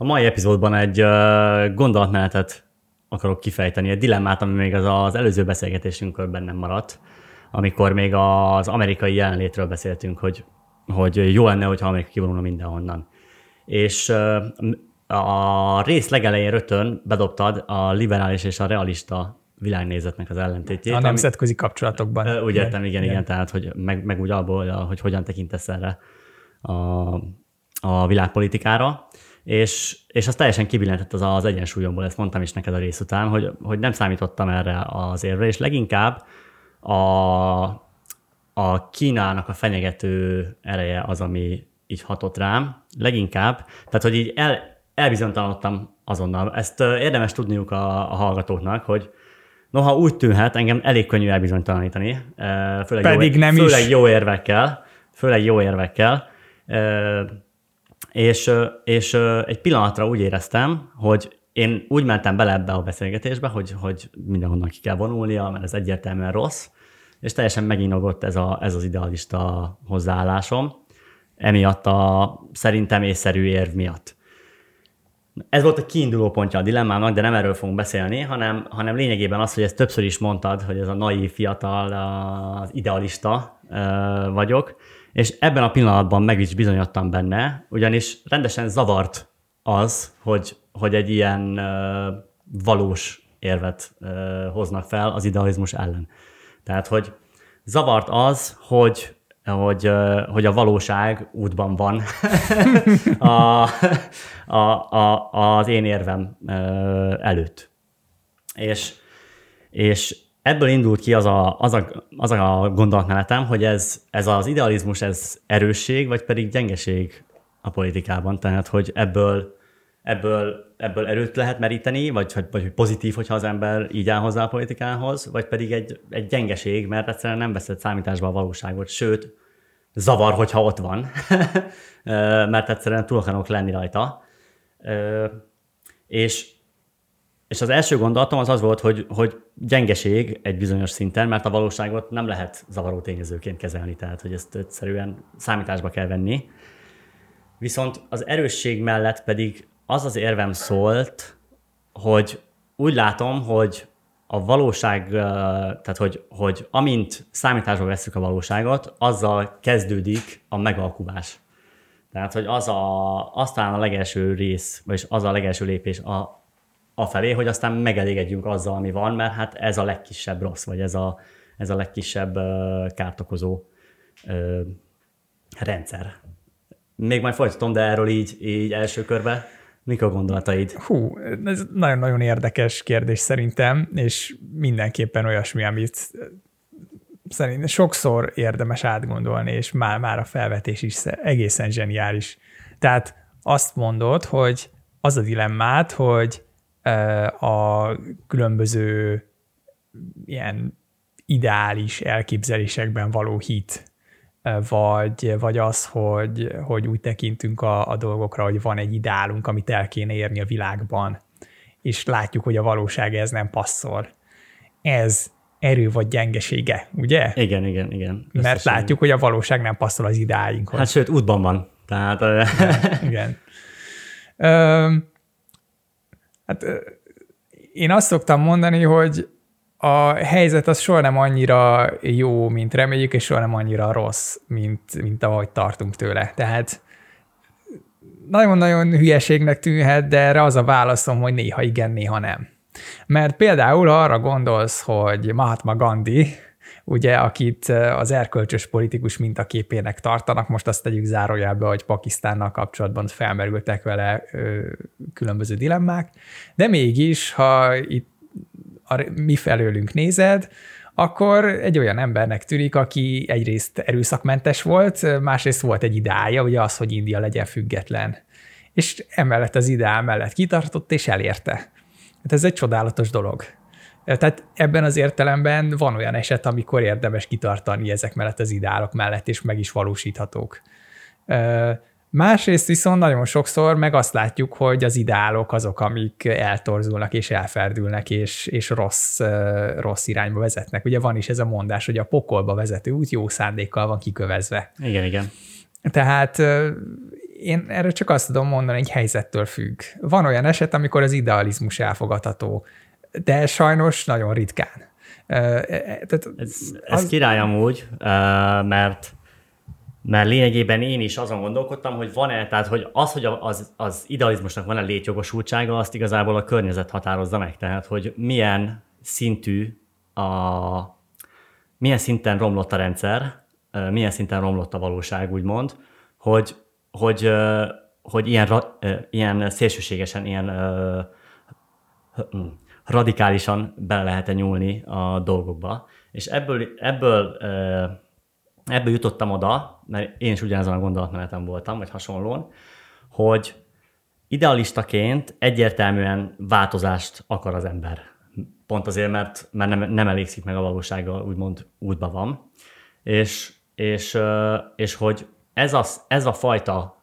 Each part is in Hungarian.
A mai epizódban egy gondolatmenetet akarok kifejteni, egy dilemmát, ami még az, az előző beszélgetésünkön bennem maradt, amikor még az amerikai jelenlétről beszéltünk, hogy, hogy jó lenne, hogyha Amerika kivonulna mindenhonnan. És a rész legelején rögtön bedobtad a liberális és a realista világnézetnek az ellentétjét. A nemzetközi kapcsolatokban. Úgy értem, igen, igen, igen tehát hogy meg, meg úgy abból, hogy hogyan tekintesz erre a, a világpolitikára. És, és az teljesen kibillentett az, az egyensúlyomból, ezt mondtam is neked a rész után, hogy, hogy nem számítottam erre az érve, és leginkább a, a Kínának a fenyegető ereje az, ami így hatott rám, leginkább, tehát hogy így el, elbizonytalanodtam azonnal. Ezt érdemes tudniuk a, a hallgatóknak, hogy Noha úgy tűnhet, engem elég könnyű elbizonytalanítani, főleg, Pedig jó, nem főleg is. jó érvekkel, főleg jó érvekkel, és, és egy pillanatra úgy éreztem, hogy én úgy mentem bele ebbe a beszélgetésbe, hogy, hogy mindenhonnan ki kell vonulnia, mert ez egyértelműen rossz, és teljesen meginogott ez, a, ez az idealista hozzáállásom, emiatt a szerintem észszerű érv miatt. Ez volt a kiinduló pontja a dilemmának, de nem erről fogunk beszélni, hanem, hanem lényegében az, hogy ezt többször is mondtad, hogy ez a naív fiatal, az idealista vagyok, és ebben a pillanatban meg is bizonyodtam benne, ugyanis rendesen zavart az, hogy, hogy egy ilyen valós érvet hoznak fel az idealizmus ellen. Tehát, hogy zavart az, hogy hogy, hogy a valóság útban van a, a, a, az én érvem előtt. És, és ebből indult ki az a, az a, az a gondolatmenetem, hogy ez, ez az idealizmus, ez erősség, vagy pedig gyengeség a politikában. Tehát, hogy ebből, ebből, ebből erőt lehet meríteni, vagy, vagy, pozitív, hogyha az ember így áll hozzá a politikához, vagy pedig egy, egy gyengeség, mert egyszerűen nem veszed számításba a valóságot, sőt, zavar, hogyha ott van, mert egyszerűen túl akarok lenni rajta. És, és az első gondolatom az az volt, hogy, hogy gyengeség egy bizonyos szinten, mert a valóságot nem lehet zavaró tényezőként kezelni, tehát hogy ezt egyszerűen számításba kell venni. Viszont az erősség mellett pedig az az érvem szólt, hogy úgy látom, hogy a valóság, tehát hogy, hogy amint számításba veszük a valóságot, azzal kezdődik a megalkuvás. Tehát, hogy az a, aztán a legelső rész, vagy az a legelső lépés a, a felé, hogy aztán megelégedjünk azzal, ami van, mert hát ez a legkisebb rossz, vagy ez a, ez a legkisebb kártokozó uh, rendszer. Még majd folytatom, de erről így, így első körbe Mik a gondolataid? Hú, ez nagyon-nagyon érdekes kérdés szerintem, és mindenképpen olyasmi, amit szerintem sokszor érdemes átgondolni, és már, már a felvetés is egészen zseniális. Tehát azt mondod, hogy az a dilemmát, hogy a különböző ilyen ideális elképzelésekben való hit vagy, vagy az, hogy, hogy úgy tekintünk a, a dolgokra, hogy van egy ideálunk, amit el kéne érni a világban, és látjuk, hogy a valóság ez nem passzol. Ez erő vagy gyengesége, ugye? Igen, igen, igen. Mert látjuk, hogy a valóság nem passzol az ideáinkhoz. Hát sőt, útban van. Tehát... igen. igen. Hát én azt szoktam mondani, hogy a helyzet az soha nem annyira jó, mint reméljük, és soha nem annyira rossz, mint, mint ahogy tartunk tőle. Tehát nagyon-nagyon hülyeségnek tűnhet, de erre az a válaszom, hogy néha igen, néha nem. Mert például arra gondolsz, hogy Mahatma Gandhi, ugye, akit az erkölcsös politikus mintaképének tartanak, most azt tegyük zárójelbe, hogy Pakisztánnal kapcsolatban felmerültek vele különböző dilemmák, de mégis, ha itt a mi felőlünk nézed, akkor egy olyan embernek tűnik, aki egyrészt erőszakmentes volt, másrészt volt egy ideája, ugye az, hogy India legyen független. És emellett az ideál mellett kitartott, és elérte. Hát ez egy csodálatos dolog. Tehát ebben az értelemben van olyan eset, amikor érdemes kitartani ezek mellett az ideálok mellett, és meg is valósíthatók. Másrészt viszont nagyon sokszor meg azt látjuk, hogy az ideálok azok, amik eltorzulnak és elferdülnek, és, és rossz, rossz irányba vezetnek. Ugye van is ez a mondás, hogy a pokolba vezető út jó szándékkal van kikövezve. Igen, igen. Tehát én erről csak azt tudom mondani, egy helyzettől függ. Van olyan eset, amikor az idealizmus elfogadható, de sajnos nagyon ritkán. Tehát ez, ez az... király amúgy, mert mert lényegében én is azon gondolkodtam, hogy van-e, tehát hogy az, hogy az, az idealizmusnak van-e létjogosultsága, azt igazából a környezet határozza meg. Tehát, hogy milyen szintű a, milyen szinten romlott a rendszer, milyen szinten romlott a valóság, úgymond, hogy, hogy, hogy ilyen, ilyen szélsőségesen, ilyen hm, radikálisan bele lehet -e nyúlni a dolgokba. És ebből, ebből, ebből jutottam oda, mert én is ugyanazon a gondolatmenetem voltam, vagy hasonlóan, hogy idealistaként egyértelműen változást akar az ember. Pont azért, mert, mert nem, nem elégszik meg a valósággal, úgymond útba van. És, és, és hogy ez a, ez a fajta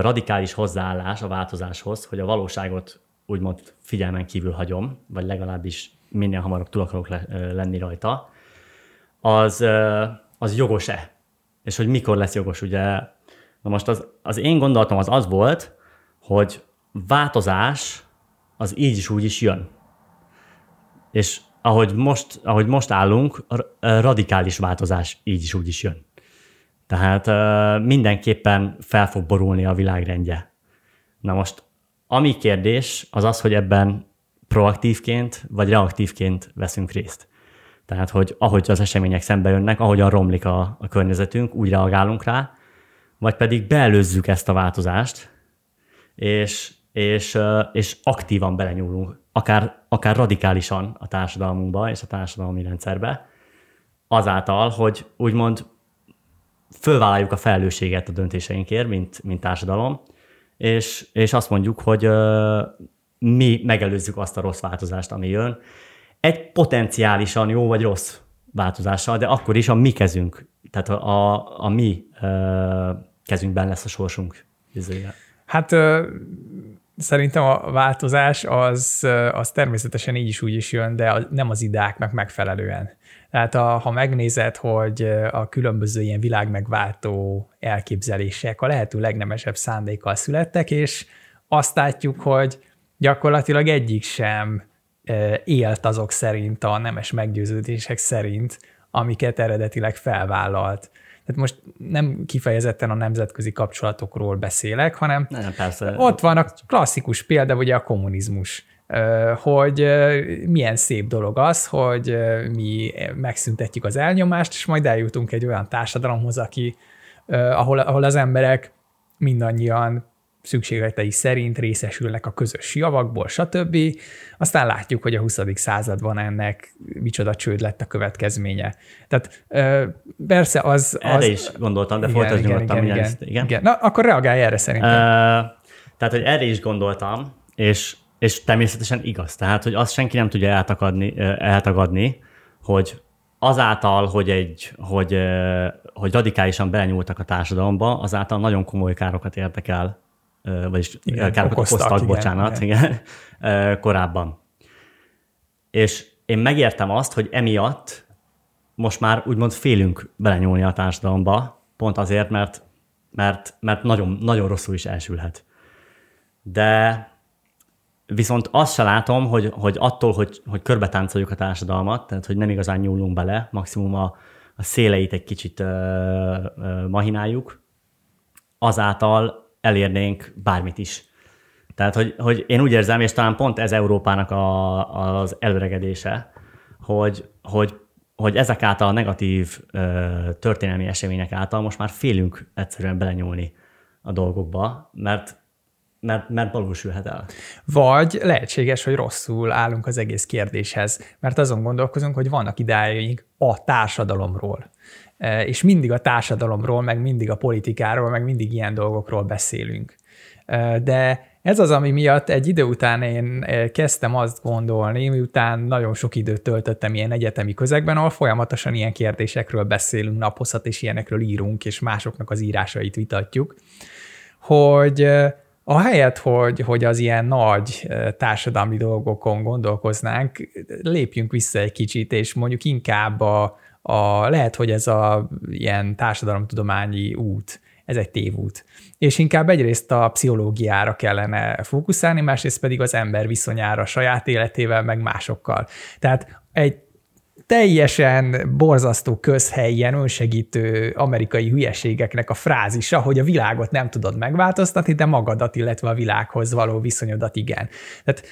radikális hozzáállás a változáshoz, hogy a valóságot úgymond figyelmen kívül hagyom, vagy legalábbis minél hamarabb túl akarok le, lenni rajta, az, az jogos-e? És hogy mikor lesz jogos, ugye? Na most az, az én gondolatom az az volt, hogy változás az így is úgy is jön. És ahogy most, ahogy most állunk, radikális változás így is úgy is jön. Tehát mindenképpen fel fog borulni a világrendje. Na most ami kérdés, az az, hogy ebben proaktívként vagy reaktívként veszünk részt. Tehát, hogy ahogy az események szembe jönnek, ahogyan romlik a, a környezetünk, úgy reagálunk rá, vagy pedig beelőzzük ezt a változást, és, és, és aktívan belenyúlunk, akár, akár radikálisan a társadalmunkba és a társadalmi rendszerbe, azáltal, hogy úgymond fölvállaljuk a felelősséget a döntéseinkért, mint, mint társadalom, és, és azt mondjuk, hogy mi megelőzzük azt a rossz változást, ami jön. Egy potenciálisan jó vagy rossz változással, de akkor is a mi kezünk, tehát a, a, a mi kezünkben lesz a sorsunk. Hát uh, szerintem a változás az, az természetesen így is úgy is jön, de nem az idáknak megfelelően. Tehát a, ha megnézed, hogy a különböző ilyen világmegváltó elképzelések a lehető legnemesebb szándékkal születtek, és azt látjuk, hogy gyakorlatilag egyik sem élt azok szerint, a nemes meggyőződések szerint, amiket eredetileg felvállalt. Tehát most nem kifejezetten a nemzetközi kapcsolatokról beszélek, hanem nem, persze. ott van a klasszikus példa, ugye a kommunizmus hogy milyen szép dolog az, hogy mi megszüntetjük az elnyomást, és majd eljutunk egy olyan társadalomhoz, aki, ahol, ahol az emberek mindannyian szükségletei szerint részesülnek a közös javakból, stb. Aztán látjuk, hogy a 20. században ennek micsoda csőd lett a következménye. Tehát persze az... Erre az, is gondoltam, de folytasd nyugodtan. Igen, igen, igen. igen. Na, akkor reagálj erre szerintem. Uh, tehát, hogy erre is gondoltam, és és természetesen igaz. Tehát, hogy azt senki nem tudja eltagadni, eltagadni hogy azáltal, hogy, egy, hogy, hogy radikálisan belenyúltak a társadalomba, azáltal nagyon komoly károkat értek el, vagyis igen, károkat okoztak, okoztak, igen, bocsánat, igen. igen, korábban. És én megértem azt, hogy emiatt most már úgymond félünk belenyúlni a társadalomba, pont azért, mert, mert, mert nagyon, nagyon rosszul is elsülhet. De Viszont azt se látom, hogy, hogy attól, hogy, hogy körbe táncoljuk a társadalmat, tehát hogy nem igazán nyúlunk bele, maximum a, a széleit egy kicsit ö, ö, mahináljuk, azáltal elérnénk bármit is. Tehát, hogy, hogy én úgy érzem, és talán pont ez Európának a, az előregedése, hogy, hogy, hogy ezek által a negatív ö, történelmi események által most már félünk egyszerűen belenyúlni a dolgokba, mert mert, mert valósulhat el. Vagy lehetséges, hogy rosszul állunk az egész kérdéshez, mert azon gondolkozunk, hogy vannak idáig a társadalomról. E, és mindig a társadalomról, meg mindig a politikáról, meg mindig ilyen dolgokról beszélünk. E, de ez az, ami miatt egy idő után én e, kezdtem azt gondolni, miután nagyon sok időt töltöttem ilyen egyetemi közegben, ahol folyamatosan ilyen kérdésekről beszélünk, napozat és ilyenekről írunk, és másoknak az írásait vitatjuk, hogy Ahelyett, hogy, hogy az ilyen nagy társadalmi dolgokon gondolkoznánk, lépjünk vissza egy kicsit, és mondjuk inkább a, a lehet, hogy ez a ilyen társadalomtudományi út, ez egy tévút. És inkább egyrészt a pszichológiára kellene fókuszálni, másrészt pedig az ember viszonyára saját életével, meg másokkal. Tehát egy teljesen borzasztó közhely, ilyen önsegítő amerikai hülyeségeknek a frázisa, hogy a világot nem tudod megváltoztatni, de magadat, illetve a világhoz való viszonyodat igen. Tehát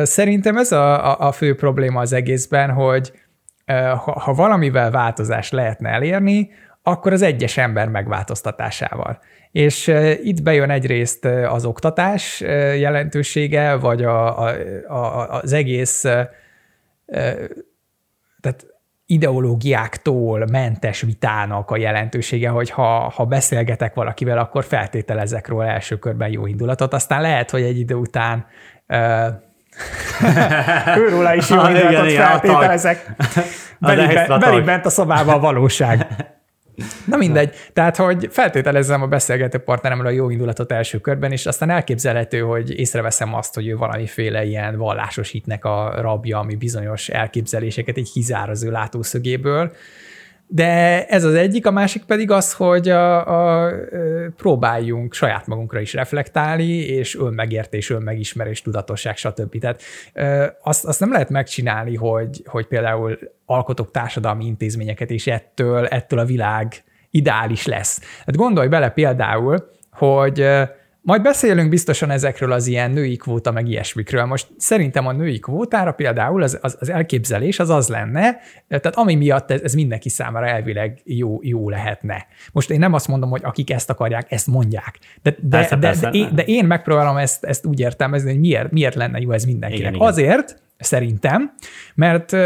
uh, szerintem ez a, a, a fő probléma az egészben, hogy uh, ha, ha valamivel változást lehetne elérni, akkor az egyes ember megváltoztatásával. És itt bejön egyrészt az oktatás jelentősége, vagy a, a, a, az egész tehát ideológiáktól mentes vitának a jelentősége, hogy ha, ha beszélgetek valakivel, akkor feltételezek róla első körben jó indulatot, aztán lehet, hogy egy idő után uh, őróla is jó indulatot feltételezek. Belép bent a szobába a valóság. Na mindegy. Tehát, hogy feltételezem a beszélgető partneremről a jó indulatot első körben, és aztán elképzelhető, hogy észreveszem azt, hogy ő valamiféle ilyen vallásos hitnek a rabja, ami bizonyos elképzeléseket egy kizár az ő látószögéből, de ez az egyik, a másik pedig az, hogy a, a, próbáljunk saját magunkra is reflektálni, és önmegértés, önmegismerés, tudatosság, stb. Tehát azt, azt nem lehet megcsinálni, hogy, hogy például alkotok társadalmi intézményeket, és ettől, ettől a világ ideális lesz. Hát gondolj bele például, hogy majd beszélünk biztosan ezekről az ilyen női kvóta, meg ilyesmikről. Most szerintem a női kvótára például az, az, az elképzelés az az lenne, tehát ami miatt ez, ez mindenki számára elvileg jó, jó lehetne. Most én nem azt mondom, hogy akik ezt akarják, ezt mondják. De, de, persze, de, persze, de, én, de én megpróbálom ezt, ezt úgy értelmezni, hogy miért, miért lenne jó ez mindenkinek. Igen, igen. Azért, szerintem, mert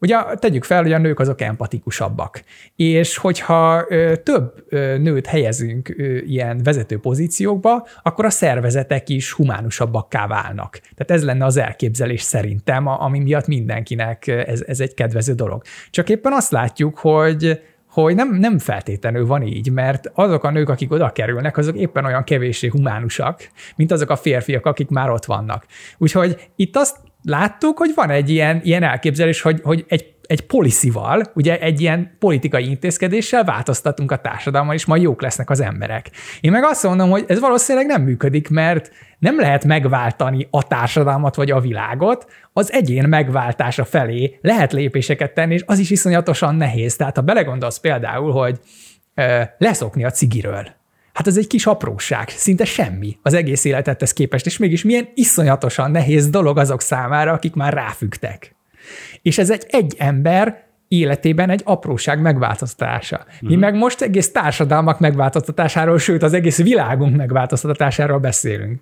Ugye tegyük fel, hogy a nők azok empatikusabbak. És hogyha több nőt helyezünk ilyen vezető pozíciókba, akkor a szervezetek is humánusabbakká válnak. Tehát ez lenne az elképzelés szerintem, ami miatt mindenkinek ez, ez egy kedvező dolog. Csak éppen azt látjuk, hogy hogy nem, nem feltétlenül van így, mert azok a nők, akik oda kerülnek, azok éppen olyan kevéssé humánusak, mint azok a férfiak, akik már ott vannak. Úgyhogy itt azt láttuk, hogy van egy ilyen, ilyen elképzelés, hogy, hogy egy, egy policyval, ugye egy ilyen politikai intézkedéssel változtatunk a társadalmat, és majd jók lesznek az emberek. Én meg azt mondom, hogy ez valószínűleg nem működik, mert nem lehet megváltani a társadalmat vagy a világot, az egyén megváltása felé lehet lépéseket tenni, és az is iszonyatosan nehéz. Tehát ha belegondolsz például, hogy leszokni a cigiről, Hát ez egy kis apróság, szinte semmi az egész életethez képest, és mégis milyen iszonyatosan nehéz dolog azok számára, akik már ráfügtek. És ez egy egy ember életében egy apróság megváltoztatása. Mi uh-huh. meg most egész társadalmak megváltoztatásáról, sőt az egész világunk megváltoztatásáról beszélünk.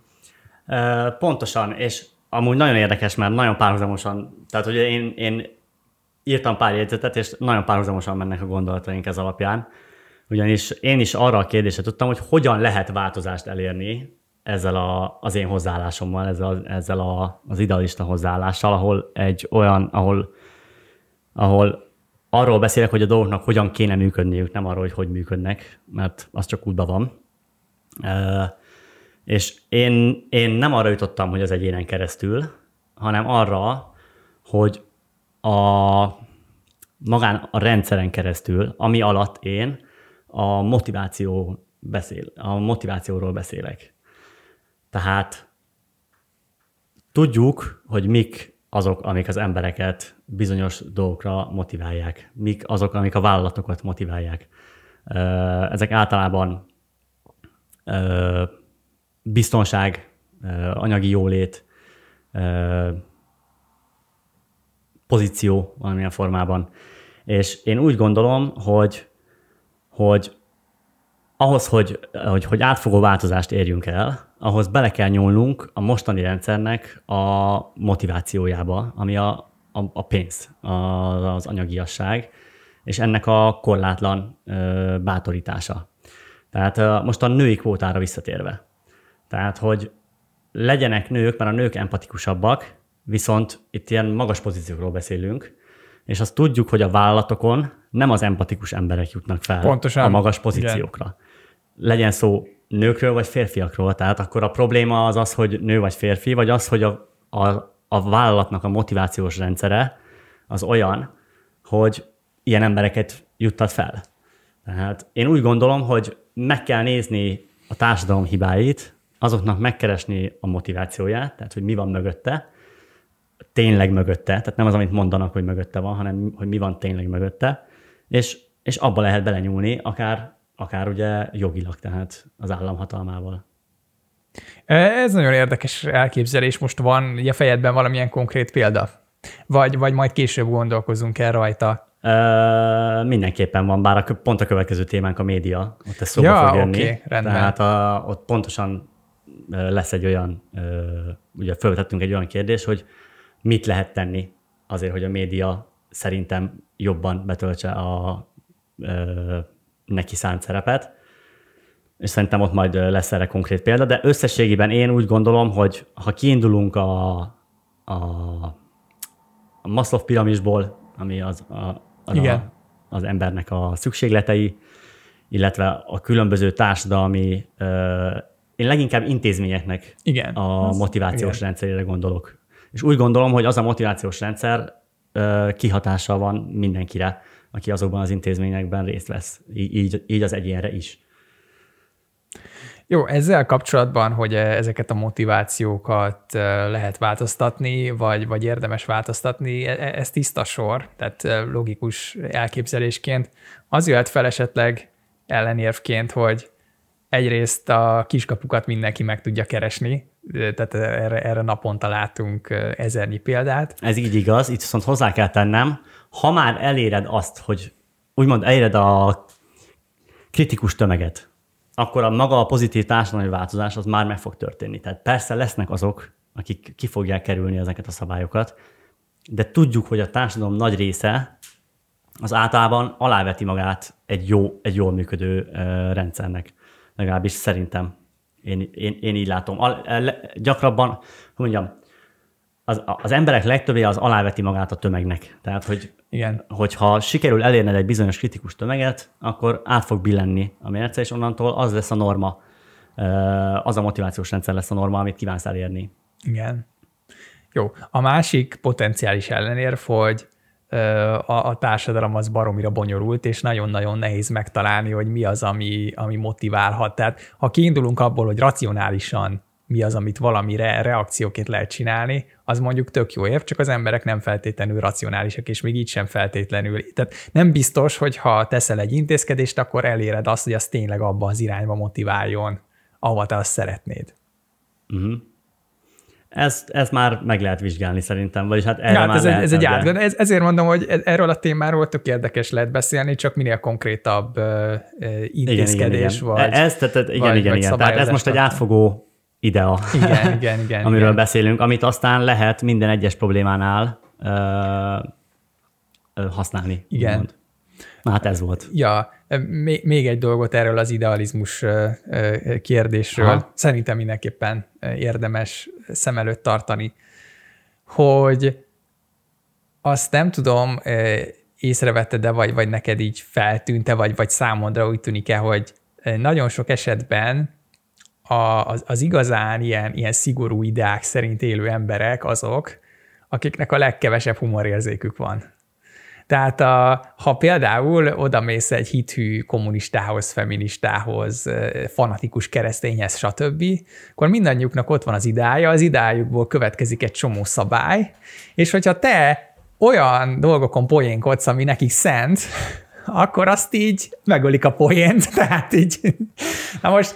Pontosan, és amúgy nagyon érdekes, mert nagyon párhuzamosan, tehát ugye én, én írtam pár jegyzetet, és nagyon párhuzamosan mennek a gondolataink ez alapján. Ugyanis én is arra a kérdésre tudtam, hogy hogyan lehet változást elérni ezzel a, az én hozzáállásommal, ezzel, ezzel a, az idealista hozzáállással, ahol egy olyan, ahol, ahol arról beszélek, hogy a dolgoknak hogyan kéne működniük, nem arról, hogy hogy működnek, mert az csak útban van. És én, én nem arra jutottam, hogy az egyénen keresztül, hanem arra, hogy a magán a rendszeren keresztül, ami alatt én a motiváció beszél, a motivációról beszélek. Tehát tudjuk, hogy mik azok, amik az embereket bizonyos dolgokra motiválják, mik azok, amik a vállalatokat motiválják. Ezek általában biztonság, anyagi jólét, pozíció valamilyen formában. És én úgy gondolom, hogy hogy ahhoz, hogy, hogy, hogy átfogó változást érjünk el, ahhoz bele kell nyúlnunk a mostani rendszernek a motivációjába, ami a, a, a pénz, a, az anyagiasság, és ennek a korlátlan ö, bátorítása. Tehát ö, most a női kvótára visszatérve. Tehát, hogy legyenek nők, mert a nők empatikusabbak, viszont itt ilyen magas pozíciókról beszélünk, és azt tudjuk, hogy a vállalatokon nem az empatikus emberek jutnak fel Pontosan. a magas pozíciókra. Igen. Legyen szó nőkről vagy férfiakról, tehát akkor a probléma az az, hogy nő vagy férfi, vagy az, hogy a, a, a vállalatnak a motivációs rendszere az olyan, hogy ilyen embereket juttat fel. Tehát én úgy gondolom, hogy meg kell nézni a társadalom hibáit, azoknak megkeresni a motivációját, tehát hogy mi van mögötte, tényleg mögötte, tehát nem az, amit mondanak, hogy mögötte van, hanem hogy mi van tényleg mögötte, és, és abba lehet belenyúlni, akár, akár ugye jogilag, tehát az állam hatalmával. Ez nagyon érdekes elképzelés. Most van a fejedben valamilyen konkrét példa? Vagy, vagy majd később gondolkozunk el rajta? Uh, mindenképpen van, bár a, pont a következő témánk a média, ott ez szóba ja, fog jönni. Okay, rendben. Tehát a, ott pontosan lesz egy olyan, ugye felvetettünk egy olyan kérdés, hogy mit lehet tenni azért, hogy a média szerintem jobban betöltse a uh, neki szánt szerepet, és szerintem ott majd lesz erre konkrét példa, de összességében én úgy gondolom, hogy ha kiindulunk a, a, a Maslow piramisból, ami az, a, az, Igen. A, az embernek a szükségletei, illetve a különböző társadalmi, én leginkább intézményeknek Igen, a motivációs igen. rendszerére gondolok. És úgy gondolom, hogy az a motivációs rendszer kihatással van mindenkire, aki azokban az intézményekben részt vesz, így, így az egyénre is. Jó, ezzel kapcsolatban, hogy ezeket a motivációkat lehet változtatni, vagy, vagy érdemes változtatni, e, e, ez tiszta sor, tehát logikus elképzelésként. Az jöhet fel esetleg ellenérvként, hogy egyrészt a kiskapukat mindenki meg tudja keresni, tehát erre, erre naponta látunk ezernyi példát. Ez így igaz, itt viszont hozzá kell tennem, ha már eléred azt, hogy úgymond eléred a kritikus tömeget, akkor a maga a pozitív társadalmi változás az már meg fog történni. Tehát persze lesznek azok, akik ki fogják kerülni ezeket a szabályokat, de tudjuk, hogy a társadalom nagy része az általában aláveti magát egy, jó, egy jól működő rendszernek. Legalábbis szerintem. Én, én, én így látom. Al, gyakrabban, hogy mondjam, az, az emberek legtöbbje az aláveti magát a tömegnek. Tehát, hogy Igen. hogyha sikerül elérned egy bizonyos kritikus tömeget, akkor át fog billenni a mérce, és onnantól az lesz a norma, az a motivációs rendszer lesz a norma, amit kívánsz elérni. Igen. Jó. A másik potenciális ellenérv, hogy a, a társadalom az baromira bonyolult, és nagyon-nagyon nehéz megtalálni, hogy mi az, ami, ami motiválhat. Tehát ha kiindulunk abból, hogy racionálisan mi az, amit valamire reakcióként lehet csinálni, az mondjuk tök jó érv, csak az emberek nem feltétlenül racionálisak, és még így sem feltétlenül. Tehát nem biztos, hogy ha teszel egy intézkedést, akkor eléred azt, hogy az tényleg abba az irányba motiváljon, ahova te azt szeretnéd. Uh-huh. Ezt, ezt már meg lehet vizsgálni szerintem, vagyis hát erre ja, hát már ez, lehet, ez egy átgond. Ez, ezért mondom, hogy e- erről a témáról tök érdekes lehet beszélni, csak minél konkrétabb uh, intézkedés igen, igen, igen. vagy. Ez, tehát, igen, vagy, igen, vagy igen. Tehát ez most egy átfogó idea, igen, igen, igen, amiről igen. beszélünk, amit aztán lehet minden egyes problémánál ö, használni. Igen. Úgymond. Na hát ez volt. Ja, még, egy dolgot erről az idealizmus kérdésről. Aha. Szerintem mindenképpen érdemes szem előtt tartani, hogy azt nem tudom, észrevetted de vagy, vagy neked így feltűnte, vagy, vagy számodra úgy tűnik-e, hogy nagyon sok esetben a, az, az igazán ilyen, ilyen szigorú ideák szerint élő emberek azok, akiknek a legkevesebb humorérzékük van. Tehát a, ha például odamész egy hithű kommunistához, feministához, fanatikus keresztényhez, stb., akkor mindannyiuknak ott van az idája, az idájukból következik egy csomó szabály, és hogyha te olyan dolgokon poénkodsz, ami nekik szent, akkor azt így megölik a poént, tehát így. Na most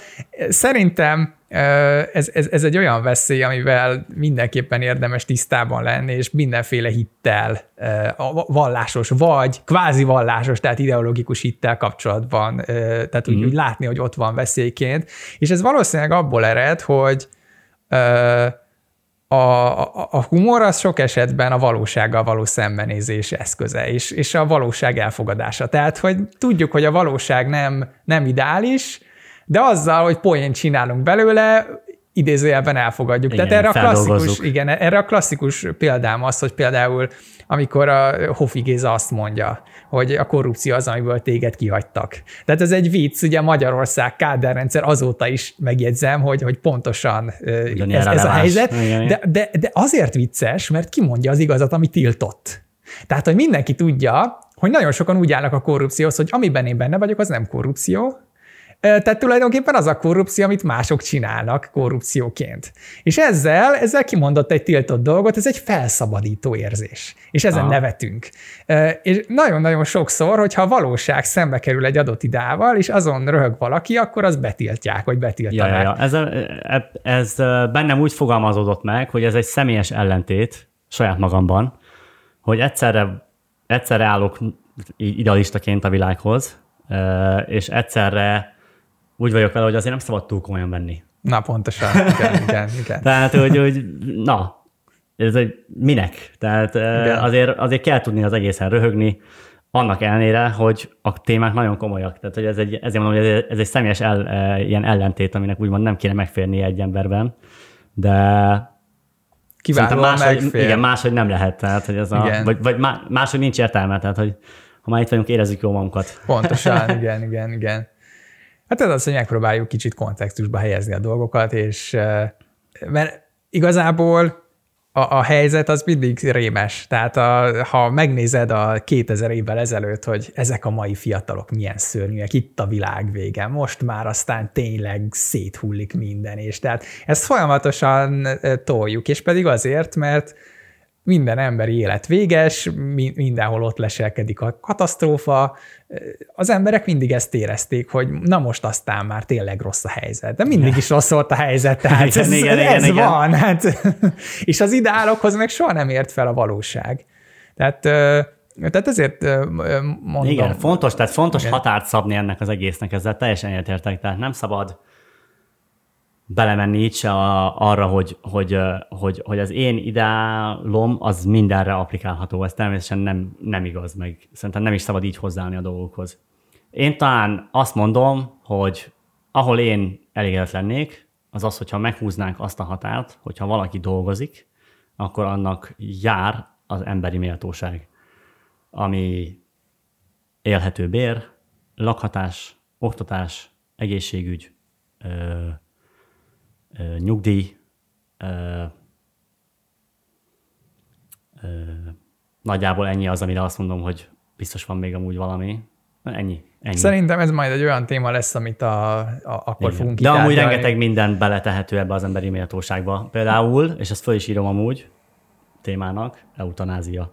szerintem ez, ez, ez egy olyan veszély, amivel mindenképpen érdemes tisztában lenni, és mindenféle hittel, vallásos vagy kvázi vallásos, tehát ideológikus hittel kapcsolatban, tehát úgy, mm. úgy látni, hogy ott van veszélyként. És ez valószínűleg abból ered, hogy a, a, a humor az sok esetben a valósággal való szembenézés eszköze, és, és a valóság elfogadása. Tehát, hogy tudjuk, hogy a valóság nem, nem ideális, de azzal, hogy poént csinálunk belőle, idézőjelben elfogadjuk. Igen, Tehát erre a klasszikus, igen, erre a klasszikus példám az, hogy például amikor a Hofi Géza azt mondja, hogy a korrupció az, amiből téged kihagytak. Tehát ez egy vicc, ugye Magyarország kádárrendszer azóta is megjegyzem, hogy, hogy pontosan ez, ez a helyzet, igen, de, de, de azért vicces, mert kimondja az igazat, ami tiltott. Tehát, hogy mindenki tudja, hogy nagyon sokan úgy állnak a korrupcióhoz, hogy amiben én benne vagyok, az nem korrupció, tehát tulajdonképpen az a korrupció, amit mások csinálnak korrupcióként. És ezzel, ezzel kimondott egy tiltott dolgot, ez egy felszabadító érzés. És ezen Aha. nevetünk. És nagyon-nagyon sokszor, hogyha a valóság szembe kerül egy adott ideával, és azon röhög valaki, akkor az betiltják, vagy betiltanak. Ja, ja, ja. Ez, e, ez bennem úgy fogalmazódott meg, hogy ez egy személyes ellentét saját magamban, hogy egyszerre, egyszerre állok idealistaként a világhoz, és egyszerre úgy vagyok vele, hogy azért nem szabad túl komolyan venni. Na, pontosan. Igen, igen, igen. Tehát, hogy, hogy na, ez egy minek? Tehát igen. azért, azért kell tudni az egészen röhögni, annak ellenére, hogy a témák nagyon komolyak. Tehát, hogy ez egy, ezért mondom, hogy ez egy személyes el, ilyen ellentét, aminek úgymond nem kéne megférni egy emberben, de Kiválóan máshogy, megfér. Igen, máshogy nem lehet. Tehát, hogy ez a, vagy, vagy máshogy nincs értelme. Tehát, hogy ha már itt vagyunk, érezzük jó magunkat. Pontosan, igen, igen, igen. Hát ez az, hogy megpróbáljuk kicsit kontextusba helyezni a dolgokat, és mert igazából a, a helyzet az mindig rémes. Tehát a, ha megnézed a 2000 évvel ezelőtt, hogy ezek a mai fiatalok milyen szörnyűek, itt a világ vége, most már aztán tényleg széthullik minden, és tehát ezt folyamatosan toljuk, és pedig azért, mert minden emberi élet véges, mindenhol ott leselkedik a katasztrófa. Az emberek mindig ezt érezték, hogy na most aztán már tényleg rossz a helyzet. De mindig is rossz volt a helyzet, tehát igen, ez, igen, ez igen, van. Igen. Hát, és az ideálokhoz meg soha nem ért fel a valóság. Tehát tehát ezért mondom. Igen, fontos, tehát fontos igen. határt szabni ennek az egésznek, ezzel teljesen egyetértek. Tehát nem szabad belemenni itt se a, arra, hogy, hogy, hogy, hogy az én ideálom az mindenre applikálható. Ez természetesen nem, nem igaz, meg szerintem nem is szabad így hozzáállni a dolgokhoz. Én talán azt mondom, hogy ahol én elégedett lennék, az az, hogyha meghúznánk azt a határt, hogyha valaki dolgozik, akkor annak jár az emberi méltóság, ami élhető bér, lakhatás, oktatás, egészségügy, nyugdíj, nagyjából ennyi az, amire azt mondom, hogy biztos van még amúgy valami. Ennyi. ennyi. Szerintem ez majd egy olyan téma lesz, amit a, a, akkor Igen. fogunk De amúgy rengeteg minden beletehető ebbe az emberi méltóságba. Például, és ezt föl is írom amúgy témának, eutanázia.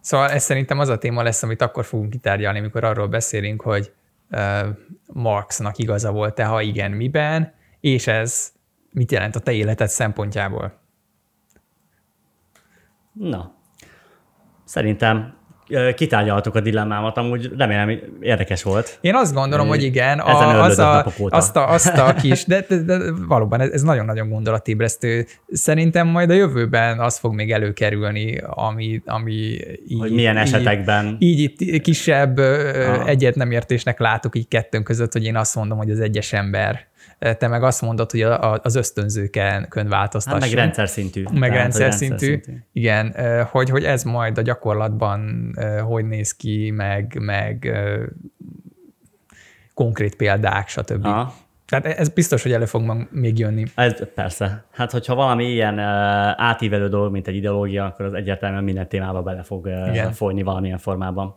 Szóval ez szerintem az a téma lesz, amit akkor fogunk kitárgyalni, amikor arról beszélünk, hogy Marxnak igaza volt-e, ha igen, miben, és ez mit jelent a te életed szempontjából? Na, szerintem kitárgyaltuk a dilemmámat, amúgy remélem érdekes volt. Én azt gondolom, hogy igen, a, az a, azt, a, azt a kis, de, de, de valóban ez, nagyon-nagyon gondolatébresztő. Szerintem majd a jövőben az fog még előkerülni, ami, ami így, hogy milyen esetekben. Így, így itt kisebb Aha. egyet nem értésnek látok így kettőnk között, hogy én azt mondom, hogy az egyes ember te meg azt mondod, hogy az ösztönzőken kön változtasson. Hát meg rendszer szintű. Meg Tehát, rendszer, rendszer szintű. Igen, hogy, hogy ez majd a gyakorlatban hogy néz ki, meg, meg konkrét példák, stb. Aha. Tehát ez biztos, hogy elő fog még jönni. Ez persze. Hát, hogyha valami ilyen uh, átívelő dolog, mint egy ideológia, akkor az egyértelműen minden témába bele fog uh, folyni valamilyen formában.